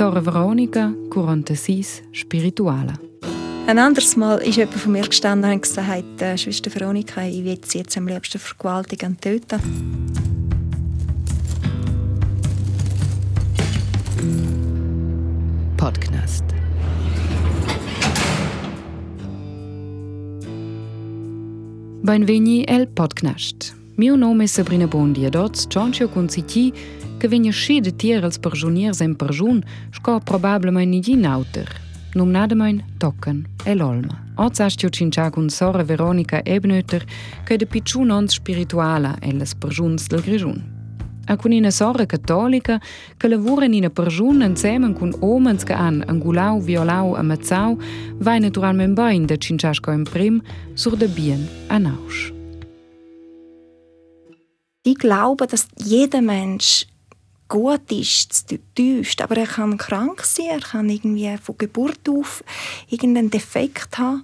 Sora Veronica, 46, Spirituale. Ein anderes Mal ist jemand von mir gestanden und gesagt, äh, Schwester Veronika, ich will sie jetzt am liebsten vergewaltigen und töten. Podcast. Benvegni el podcast. Mio nome è Sabrina Bondi ed oggi Giancio Consiti che venga sci de tier als perjuniers en perjun sco probabilmente nigin auter. Num nademein tocken e l'olma. Oggi astio cincia con sora Veronica Ebnöter che de picciun ons spirituala e las perjuns del grigiun. A con una sora cattolica che lavora in una perjun insieme con omens che han angulau, violau e ammazzau, vai naturalmente bene da cinciasco in prim sur de bien a nausch. Ich glaube, dass jeder Mensch gut ist, täuscht, aber er kann krank sein, er kann irgendwie von Geburt auf irgendeinen Defekt haben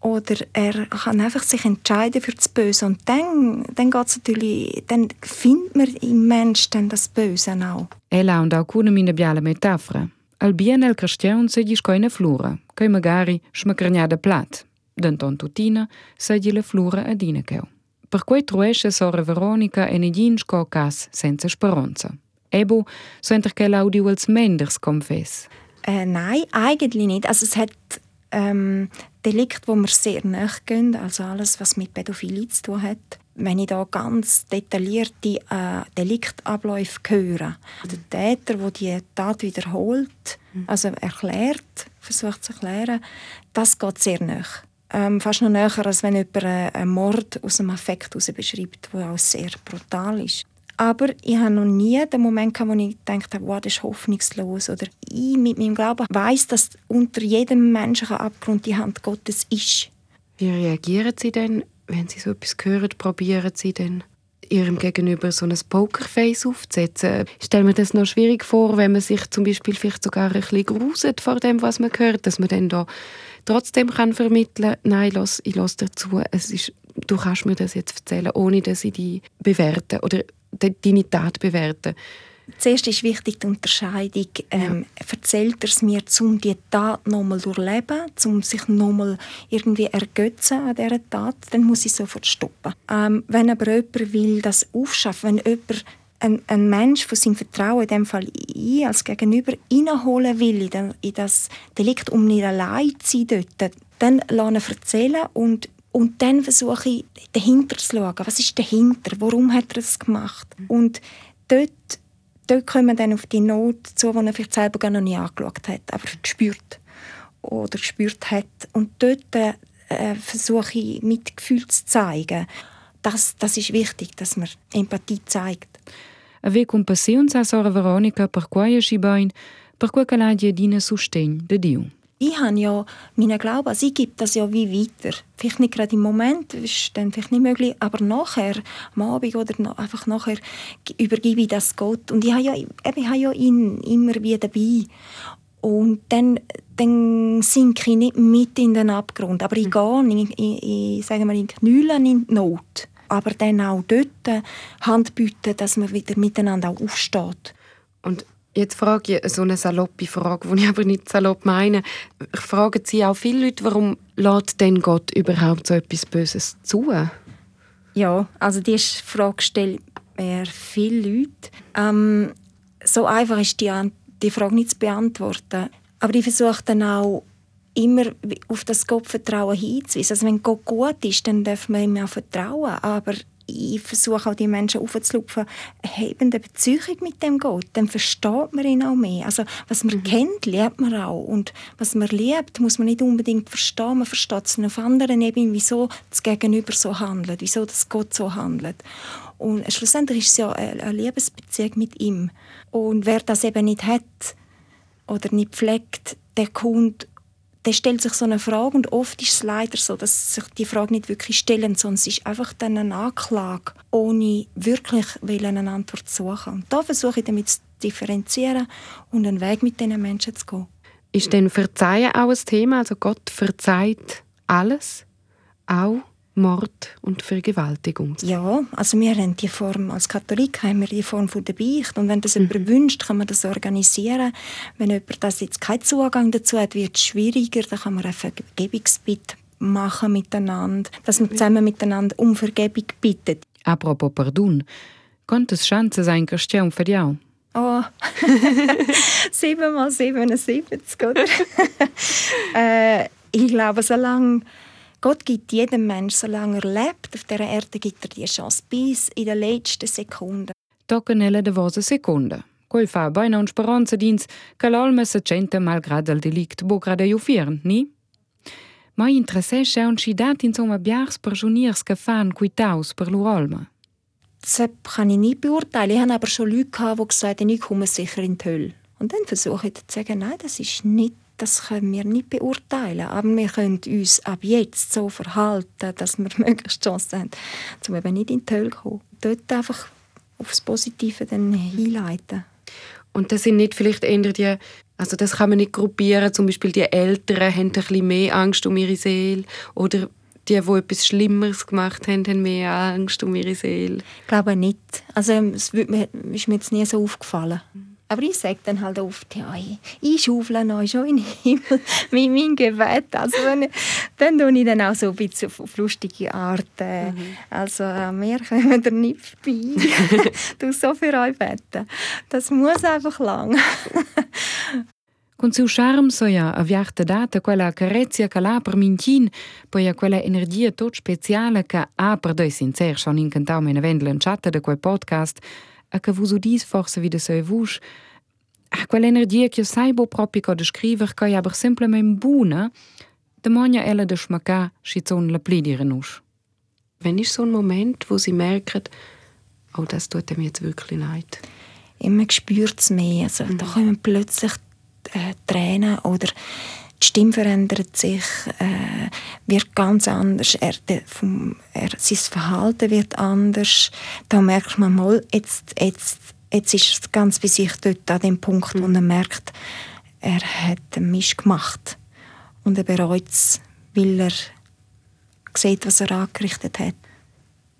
oder er kann einfach sich entscheiden für das Böse und dann, dann geht's natürlich, dann findet man im Menschen dann das Böse auch. Ella und alcune mine biale metafore. Al bien el cristian se gli scoine flura, che magari schmaccargnada plat. Denton tutina se gli le flura ad inekeu. Per quei truesce sora Veronica e negin sco cas senza speranza. Ebo, so enter che l'audio als Menders confess. Äh, nein, eigentlich nicht. Also es hat ähm, Delikte, wo wir sehr nachgehen, also alles, was mit Pädophilie zu tun hat. Wenn ich da ganz detaillierte äh, Deliktabläufe höre, der Täter, der die Tat wiederholt, also erklärt, versucht zu erklären, das geht sehr nach. Ähm, fast noch näher, als wenn jemand einen Mord aus dem Affekt heraus beschreibt, der auch sehr brutal ist. Aber ich habe noch nie den Moment gehabt, wo ich gedacht habe, wow, das ist hoffnungslos. Oder ich mit meinem Glauben weiß, dass unter jedem menschlichen Abgrund die Hand Gottes ist. Wie reagieren Sie denn, wenn Sie so etwas hören? Probieren Sie denn Ihrem Gegenüber so ein Pokerface aufzusetzen? Ich stelle mir das noch schwierig vor, wenn man sich zum Beispiel vielleicht sogar ein bisschen gruselt vor dem, was man hört, dass man dann da trotzdem kann vermitteln kann, nein, los, ich lasse dazu, es ist, du kannst mir das jetzt erzählen, ohne dass ich die bewerte oder deine Tat bewerten. Zuerst ist wichtig die Unterscheidung. Ähm, ja. Erzählt er es mir, um die Tat nochmal durchleben, um sich nochmal irgendwie ergötzen an dieser Tat, dann muss ich sofort stoppen. Ähm, wenn aber jemand will das aufschaffen, wenn jemand ein, ein Mensch von seinem Vertrauen, in dem Fall ich als Gegenüber, reinholen will in das Delikt, um nicht allein zu sein dort, dann lasse ich erzählen und und dann versuche ich, dahinter zu schauen. Was ist dahinter? Warum hat er das gemacht? Und dort, dort kommen wir dann auf die Not zu, die er vielleicht selber gar noch nie angeschaut hat, aber gespürt oder gespürt hat. Und dort äh, versuche ich, Mitgefühl zu zeigen. Das, das ist wichtig, dass man Empathie zeigt. Ave compassione sa sora Veronica per quai si bain, per quai che la dina sostegno de Dio ich habe ja meinen Glauben, also ich gebe das ja wie weiter. Vielleicht nicht gerade im Moment, ist dann vielleicht nicht möglich, aber nachher, am Abend oder einfach nachher, übergebe ich das Gott. Und ich habe ja, ich habe ja ihn immer wieder dabei. Und dann, dann sinke ich nicht mit in den Abgrund, aber ich gehe, ich, ich, ich sage mal, in Knüllen in die Not. Aber dann auch dort Hand bieten, dass man wieder miteinander auch aufsteht. Und Jetzt frage ich so eine saloppe Frage, die ich aber nicht salopp meine. Ich frage Sie auch viele Leute, warum lässt denn Gott überhaupt so etwas Böses zu? Ja, also diese Frage stellen mir viele Leute. Ähm, so einfach ist die, die Frage nicht zu beantworten. Aber ich versuche dann auch immer auf das Gottvertrauen hinzuweisen. Also wenn Gott gut ist, dann darf man ihm auch vertrauen. Aber ich versuche auch die Menschen aufzulupfen, haben eine Beziehung mit dem Gott, dann versteht man ihn auch mehr. Also was man mhm. kennt, liebt man auch. Und was man liebt, muss man nicht unbedingt verstehen. Man versteht es auf anderen Ebenen, wieso das Gegenüber so handelt, wieso das Gott so handelt. Und schlussendlich ist es ja eine Liebesbeziehung mit ihm. Und wer das eben nicht hat oder nicht pflegt, der kommt dann stellt sich so eine Frage und oft ist es leider so, dass sich die Frage nicht wirklich stellen, sondern es ist einfach dann eine Anklage, ohne wirklich eine Antwort zu suchen. Und da versuche ich damit zu differenzieren und einen Weg mit diesen Menschen zu gehen. Ist denn Verzeihen auch ein Thema? Also Gott verzeiht alles? Auch Mord und Vergewaltigung. Ja, also wir haben die Form, als Katholik haben wir die Form von der Beicht und wenn das mhm. jemand wünscht, kann man das organisieren. Wenn jemand das jetzt keinen Zugang dazu hat, wird es schwieriger, dann kann man ein Vergebungsbitt machen miteinander, dass man zusammen miteinander um Vergebung bittet. Apropos Pardon, könnte es Chance sein, Christian für dich auch? Oh, 7 mal 77, oder? äh, ich glaube, solange Gott gibt jedem Menschen, solange er lebt, auf dieser Erde gibt er die Chance bis in den letzten Sekunden. Toccanella de vosa seconda. Quel fa beina un speranza dins che l'alma se centa malgrado il delict bo grada ju fiern, ni? Ma interessesce un scidat insomma biars per juniers che fan quitaus per l'alma. Das kann ich nicht beurteilen. Ich hatte aber schon Leute, gehabt, die gesagt haben, ich komme sicher in die Hölle. Und dann versuche ich zu sagen, nein, das ist nicht das können wir nicht beurteilen. Aber wir können uns ab jetzt so verhalten, dass wir möglichst Chance haben, um eben nicht in die Hölle zu kommen. Dort einfach aufs Positive dann hinleiten. Und das sind nicht vielleicht eher die, also das kann man nicht gruppieren, zum Beispiel die Älteren haben ein bisschen mehr Angst um ihre Seele oder die, die etwas Schlimmeres gemacht haben, haben mehr Angst um ihre Seele? Ich glaube nicht. Also es ist mir jetzt nie so aufgefallen. Aber ich sage dann halt oft, ja, ich, ich schaufle noch schon in den Himmel mit meinem Gebet. Also wenn, dann tue ich dann auch so ein bisschen auf, lustige Art. Äh, mhm. Also äh, wir kommen da nicht vorbei. du so für euch beten. Das muss einfach lang. Con suo charme soia aviarta data quella carezia che l'ha per mincin, poi a quella energia tot speciale che ha per dei sincer schon incantau mena vendla chatta de quel podcast, a che vus udis forse wieder so vusch, a quell'energia che io sai bo proprio co de scriver ca aber simplement buna, de monia ella de schmacca schizon la plidire nusch. Wenn ist so ein Moment, wo sie merken, oh, das tut mir jetzt wirklich leid? Immer spürt es mehr. Also, mhm. Da kommen plötzlich äh, Tränen oder die Stimme verändert sich, äh, wird ganz anders, er, vom, er, sein Verhalten wird anders. Da merkt man mal, jetzt, jetzt, jetzt ist es ganz bei sich dort an dem Punkt, mhm. wo er merkt, er hat einen Mist gemacht und er bereut es, weil er sieht, was er angerichtet hat.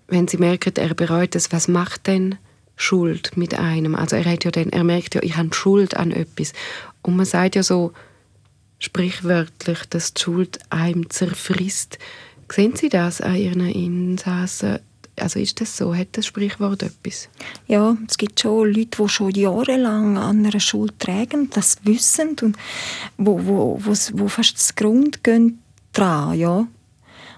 Wenn Sie merken, er bereut es, was macht denn Schuld mit einem? Also er, hat ja dann, er merkt ja, ich habe Schuld an etwas. Und man sagt ja so, sprichwörtlich, dass die Schuld einem zerfrisst. Sehen Sie das an Ihren Insassen? Also ist das so? Hat das Sprichwort etwas? Ja, es gibt schon Leute, die schon jahrelang an einer Schuld tragen, das wissen und wo, wo, wo, wo fast das Grund gehen dran, ja.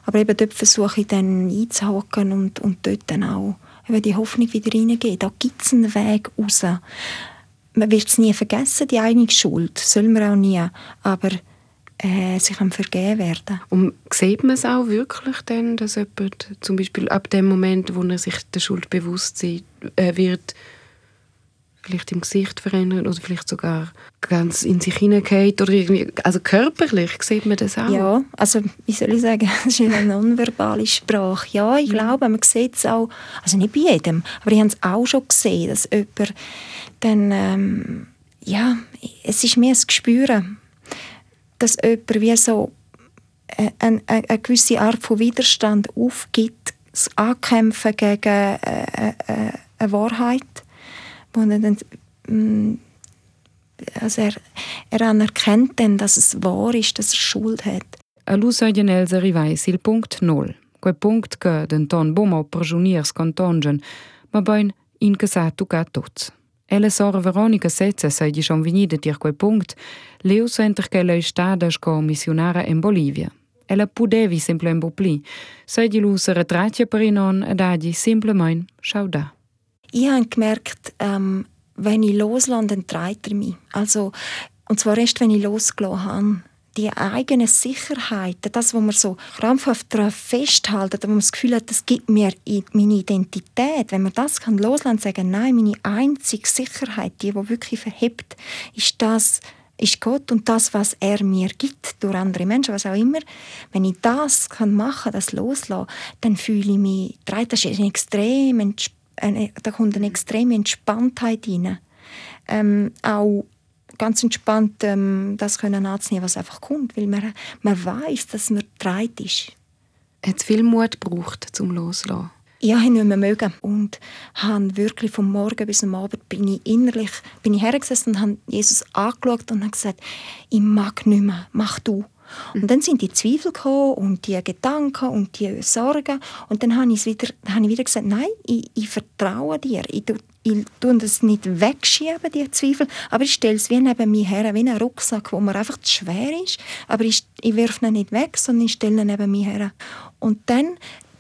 Aber eben dort versuche ich dann einzuhaken und, und dort dann auch die Hoffnung wieder reingeben. Da gibt es einen Weg raus man wird es nie vergessen, die eigene Schuld. Soll man auch nie. Aber äh, sie kann vergeben werden. Und sieht man es auch wirklich dann, dass jemand zum Beispiel ab dem Moment, wo er sich der Schuld bewusst äh, wird, vielleicht im Gesicht verändert oder vielleicht sogar ganz in sich hineingeht oder irgendwie, also körperlich sieht man das auch? Ja, also wie soll ich sagen, das ist eine nonverbale Sprache. Ja, ich mhm. glaube, man sieht es auch, also nicht bei jedem, aber ich habe es auch schon gesehen, dass jemand dann, ähm, ja, es ist mehr das Gespüren, dass jemand wie so äh, eine, eine, eine gewisse Art von Widerstand aufgibt, das Ankämpfen gegen äh, äh, eine Wahrheit dann mm, also er, er anerkennt dann, dass es wahr ist, dass er Schuld hat. A lusa genels arrivais il punct nul, quel punct che denton bomo per juniers contongen, ma bain in sa tuca tots. Ella sora Veronica Setze sei di schon venida dir quel punct, leu senter che lei stada sco missionara in Bolivia. Ella pudevi simplement pli, sei di lusa retratja per inon ed agi simplement schau da ich habe gemerkt, ähm, wenn ich loslasse, dann treibt er mich. Also, und zwar erst, wenn ich losgelassen habe. Die eigene Sicherheit, das, was man so krampfhaft daran festhalten, wo man das Gefühl hat, das gibt mir meine Identität. Wenn man das kann loslassen und sagen, nein, meine einzige Sicherheit, die, die wirklich verhebt, ist das, ist Gott und das, was er mir gibt, durch andere Menschen, was auch immer. Wenn ich das kann machen, das loslassen, dann fühle ich mich, das ist extrem entspannt eine, da kommt eine extreme Entspanntheit rein. Ähm, auch ganz entspannt ähm, das können anzunehmen, was einfach kommt, weil man, man weiß, dass man dreit ist. Hat viel Mut gebraucht, zum Loslassen? Ja, ich nicht mehr mögen. Und habe wirklich vom Morgen bis am Abend bin ich innerlich bin ich hergesessen und habe Jesus angeschaut und habe gesagt, ich mag nicht mehr, mach du. Und dann sind die Zweifel gekommen und die Gedanken und die Sorgen. Und dann habe ich wieder, habe ich wieder gesagt, nein, ich, ich vertraue dir. Ich, ich tue das nicht wegschieben, die Zweifel, aber ich stelle es wie neben mir her, wie einen Rucksack, wo mir einfach zu schwer ist. Aber ich, ich werfe ihn nicht weg, sondern ich stelle ihn neben mir her. Und dann,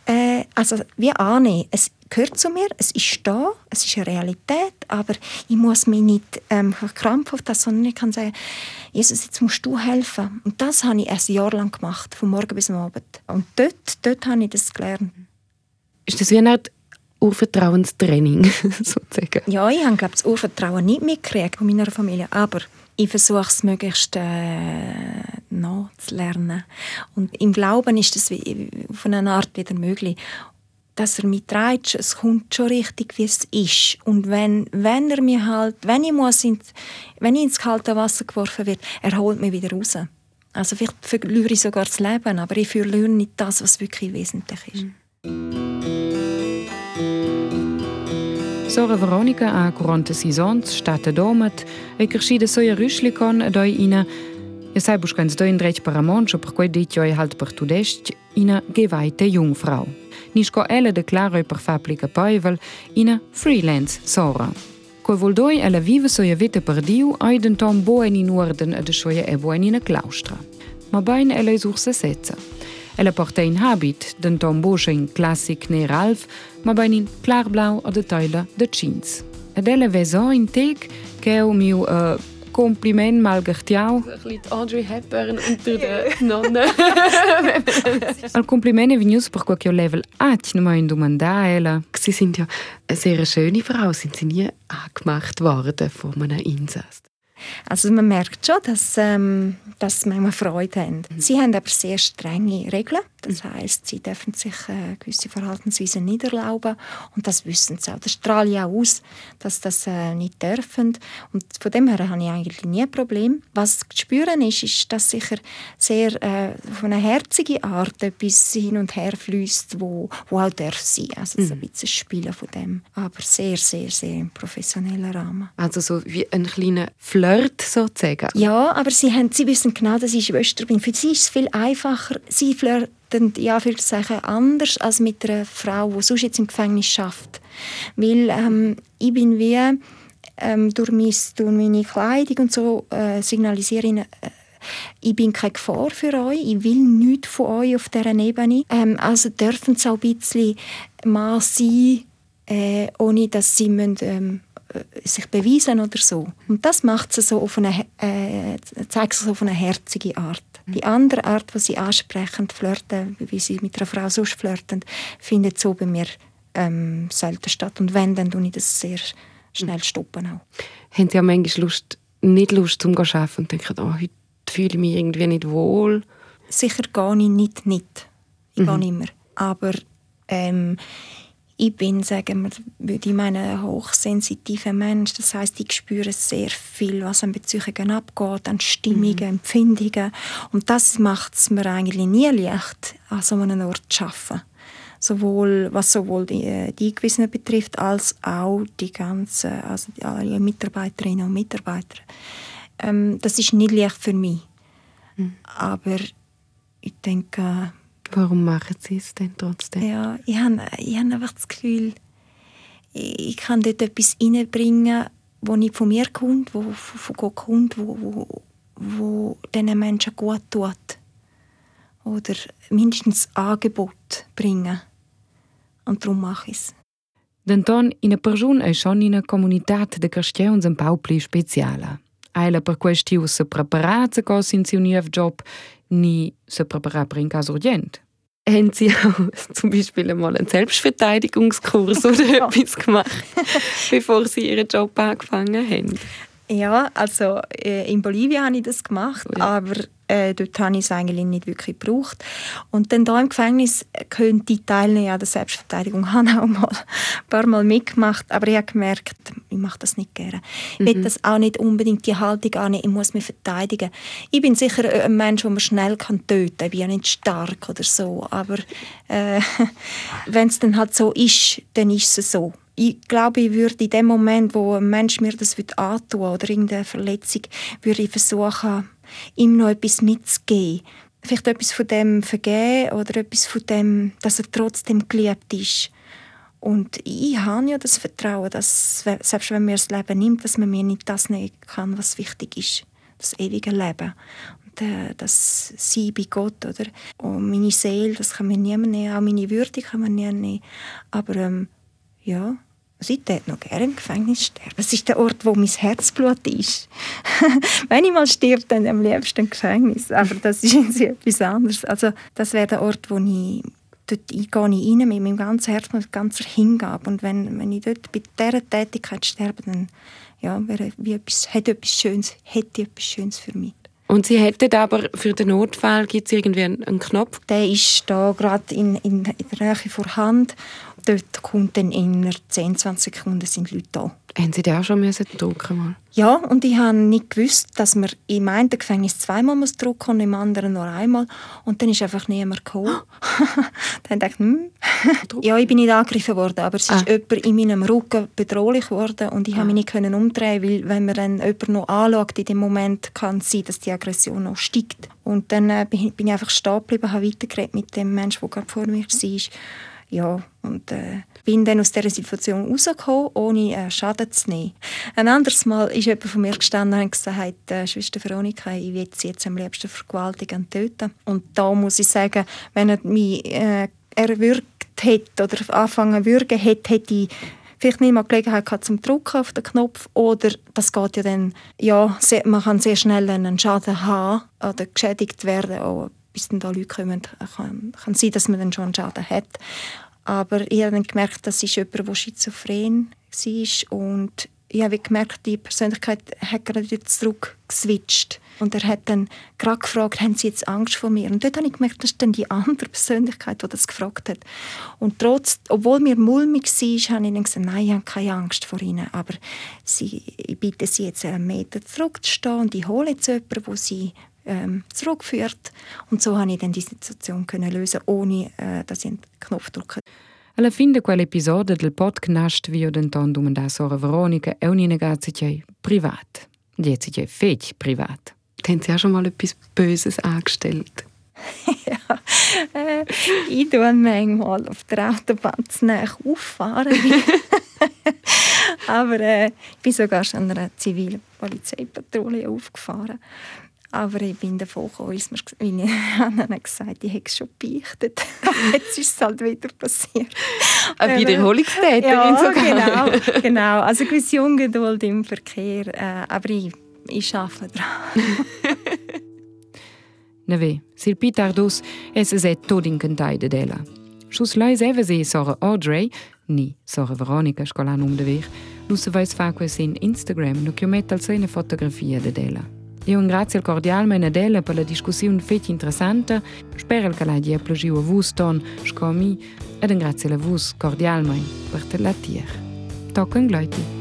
äh, also wie annehmen, es gehört zu mir, es ist da, es ist eine Realität, aber ich muss mich nicht ähm, krampfhaft das, sondern ich kann sagen, Jesus, jetzt musst du helfen. Und das habe ich ein Jahr lang gemacht, von morgen bis am Abend. Und dort, dort habe ich das gelernt. Ist das wie eine Art Urvertrauenstraining, sozusagen? Ja, ich habe glaube das Urvertrauen nicht mitgekriegt von meiner Familie, aber ich versuche es möglichst äh, nachzulernen. Und im Glauben ist das wie, von einer Art wieder möglich dass er mich trägt, es kommt schon richtig, wie es ist. Und wenn, wenn er mir halt, wenn ich, muss in, wenn ich ins kalte Wasser geworfen wird, er holt mich wieder raus. Also vielleicht verliere ich sogar das Leben, aber ich verliere nicht das, was wirklich wesentlich ist. Sora Veronica a 46 ans, state domat, e crescida soia rüschlikon a doi ina, Ihr sei buschkens dein recht paramon scho perquei dit joi halt per tudest ina geweihte Jungfrau. Nischko elle declaroi per fabrica peuvel ina freelance sora. Ko voldoi elle vive soje witte per diu aiden tom boen in orden ad soje eboen ina claustra. Ma bain elle such se setze. Elle porta in habit den tom boschen klassik ne ralf, ma bain in klarblau ad de teile de jeans. Edele vezo in teg ke miu uh, Kompliment mal gertiau. Ein bisschen Audrey Hepburn unter den Nonnen. Al Kompliment è venuto per qualche level non mai in domandare. Sie sind ja eine sehr schöne Frau. Sind Sie nie angemacht worden von einem Insass? Also man merkt schon, dass, ähm, dass sie manchmal Freude haben. Mhm. Sie haben aber sehr strenge Regeln. Das mhm. heißt, sie dürfen sich äh, gewisse Verhaltensweisen nicht erlauben und das wissen sie auch. Das strahlt ja aus, dass das äh, nicht dürfen. Und von dem her habe ich eigentlich nie ein Problem. Was zu spüren ist, ist, dass sicher sehr äh, von einer herzigen Art etwas hin und her fließt, wo, wo auch darf sein. Also mhm. so ein bisschen Spielen von dem, aber sehr, sehr, sehr im professionellen Rahmen. Also so wie ein kleiner Flirt sozusagen. Ja, aber sie, haben, sie wissen genau, dass ich Schwester bin. Für sie ist es viel einfacher. Sie flirten ja sagen anders als mit einer Frau, die sonst jetzt im Gefängnis schafft, weil ähm, ich bin wie ähm, durch, mein, durch meine Kleidung und so äh, signalisiere ihnen, äh, ich bin keine Gefahr für euch, ich will nichts von euch auf dieser Ebene. Ähm, also dürfen sie auch ein bisschen mal sein, äh, ohne dass sie müssen, ähm, äh, sich beweisen oder so. Und das macht sie so auf eine, äh, zeigt sie so auf eine herzige Art. Die andere Art, die sie ansprechen, flirten, wie sie mit einer Frau sonst flirten, findet so bei mir ähm, selten statt. Und wenn, dann tue ich das sehr schnell stoppen auch. Haben Sie auch manchmal Lust, nicht Lust zum Arbeiten und denken, oh, heute fühle ich mich irgendwie nicht wohl? Sicher gehe ich nicht nicht. Ich mhm. gehe immer. Aber ähm, ich bin, sagen wir, würde ich meinen, ein hochsensitiver Mensch. Das heißt, ich spüre sehr viel, was an Beziehungen abgeht, an Stimmungen, mhm. Empfindungen. Und das macht es mir eigentlich nie leicht, an so einem Ort zu arbeiten. Sowohl, was sowohl die, äh, die Eingewiesenen betrifft, als auch die ganzen also die Mitarbeiterinnen und Mitarbeiter. Ähm, das ist nicht leicht für mich. Mhm. Aber ich denke, Warum machen Sie es denn trotzdem? Ja, ich habe, ich habe einfach das Gefühl, ich kann dort etwas reinbringen, das nicht von mir kommt, wo von Gott kommt, wo, wo, wo diesen Menschen gut tut. Oder mindestens Angebot bringen. Und darum mache ich es. Denton, una persona è schon in una comunità di cristiani un po' più speciale. Ella per questo si prepara a cosa in suo nuovo job nie preparar in caso urgent. Haben Sie auch zum Beispiel einmal einen Selbstverteidigungskurs oder etwas gemacht, bevor Sie Ihren Job angefangen haben? Ja, also äh, in Bolivien habe ich das gemacht, oh ja. aber äh, dort habe ich es eigentlich nicht wirklich gebraucht. Und dann da im Gefängnis könnte ich teilnehmen an der Selbstverteidigung. habe auch mal ein paar Mal mitgemacht, aber ich habe gemerkt, ich mache das nicht gerne. Ich mhm. will das auch nicht unbedingt die Haltung annehmen, ich muss mich verteidigen. Ich bin sicher ein Mensch, den man schnell kann töten kann. Ich bin ja nicht stark oder so, aber äh, wenn es dann halt so ist, dann ist es so ich glaube, ich würde in dem Moment, wo ein Mensch mir das antun oder irgendeine Verletzung, würde ich versuchen, ihm noch etwas mitzugeben. Vielleicht etwas von dem vergeben oder etwas von dem, dass er trotzdem geliebt ist. Und ich habe ja das Vertrauen, dass selbst wenn mir das Leben nimmt, dass man mir nicht das nehmen kann, was wichtig ist. Das ewige Leben. Und äh, das Sein bei Gott. Oder? Und meine Seele, das kann mir niemand nehmen. Auch meine Würde kann man niemand nehmen. Aber ähm, ja, ich würde noch gerne im Gefängnis sterben. Das ist der Ort, wo mein Herzblut ist. Wenn ich mal stirb, dann am liebsten im Gefängnis. Aber das ist etwas anderes. Also das wäre der Ort, wo ich dort gehe ich rein mit meinem ganzen Herz, mit ganzer Hingabe. Und wenn, wenn ich dort bei dieser Tätigkeit sterbe, dann ja, wäre wie etwas, hätte etwas Schönes, hätte etwas Schönes für mich. Und Sie hätten aber für den Notfall, gibt es irgendwie einen, Knopf? Der ist da gerade in, in, in der Nähe vorhanden dort kommt dann in 10, 20 Sekunden sind Leute da. Haben Sie den auch schon müssen mal? Ja, und ich habe nicht gewusst, dass man im einen Gefängnis zweimal muss drücken und im anderen nur einmal. Und dann ist einfach niemand gekommen. dann dachte ich, hm. ja, ich bin nicht angegriffen worden, aber es ah. ist jemand in meinem Rücken bedrohlich geworden und ich ah. mich nicht können umdrehen, weil wenn man dann jemanden noch anschaut, in dem Moment kann es sein, dass die Aggression noch steigt. Und dann äh, bin ich einfach stehen geblieben, habe weitergeredet mit dem Menschen, der gerade vor mir war ja, und äh, bin dann aus dieser Situation rausgekommen, ohne äh, Schaden zu nehmen. Ein anderes Mal ist jemand von mir gestanden und gesagt, äh, Schwester Veronika, ich will sie jetzt am liebsten vergewaltigen und töten. Und da muss ich sagen, wenn er mich äh, erwürgt hätte oder anfangen würgen hätte, hätte ich vielleicht nicht mal Gelegenheit gehabt zum Drucken auf den Knopf oder das geht ja dann, ja, man kann sehr schnell einen Schaden haben oder geschädigt werden, auch bis dann da Leute kommen, kann, kann sein, dass man dann schon einen Schaden hat. Aber ich habe dann gemerkt, das ist jemand, der schizophren war und ich habe gemerkt, die Persönlichkeit hat gerade wieder zurückgeswitcht. Und er hat dann gerade gefragt, haben Sie jetzt Angst vor mir? Und dort habe ich gemerkt, das ist dann die andere Persönlichkeit, die das gefragt hat. Und trotz, obwohl mir mulmig war, habe ich dann gesagt, nein, ich habe keine Angst vor Ihnen. Aber Sie, ich bitte Sie jetzt einen Meter zurückzustehen und ich hole jetzt jemanden, der Sie ähm, zurückführt. Und so konnte ich dann die Situation können lösen, ohne äh, dass ich einen Knopf drücke. Alla fin di quell'episodio del podcast vi ho denton da sora Veronica è un negazio privat. Jetzt ist fech privat. Haben Sie auch schon mal etwas Böses angestellt? ja, äh, ich tue manchmal auf der Autobahn zu nah auffahren. Aber äh, ich bin sogar schon einer zivilen Polizeipatrouille aufgefahren. Aber ich bin davon gekommen, weil mir Anna gesagt ich hätte es schon beichtet. Jetzt ist es halt wieder passiert. Eine Wiederholungstäterin ja, sogar. Genau, genau. Also gewisse Ungeduld im Verkehr. Äh, aber ich, ich arbeite daran. Neve, sil pitardus es es et tot incantai de dela. Schus lei seve se sora Audrey, ni sora Veronica scolan um de weg, lu se vais fa quasi in Instagram, no che mette al sene fotografia de dela. Eu ringrazio il cordial Menedele per la discussiun fet interessanta, spero che l'abbia piaciuto a voi, Ton, Scomi, ed ringrazio a voi cordialmente per la tier. Tocca in gloiti!